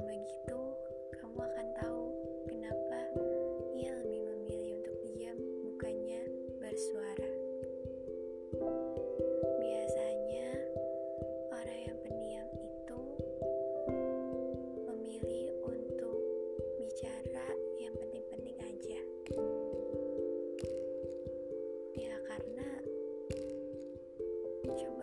dengan begitu kamu akan tahu kenapa ia lebih memilih untuk diam bukannya bersuara. Biasanya orang yang pendiam itu memilih untuk bicara yang penting-penting aja. Ya karena coba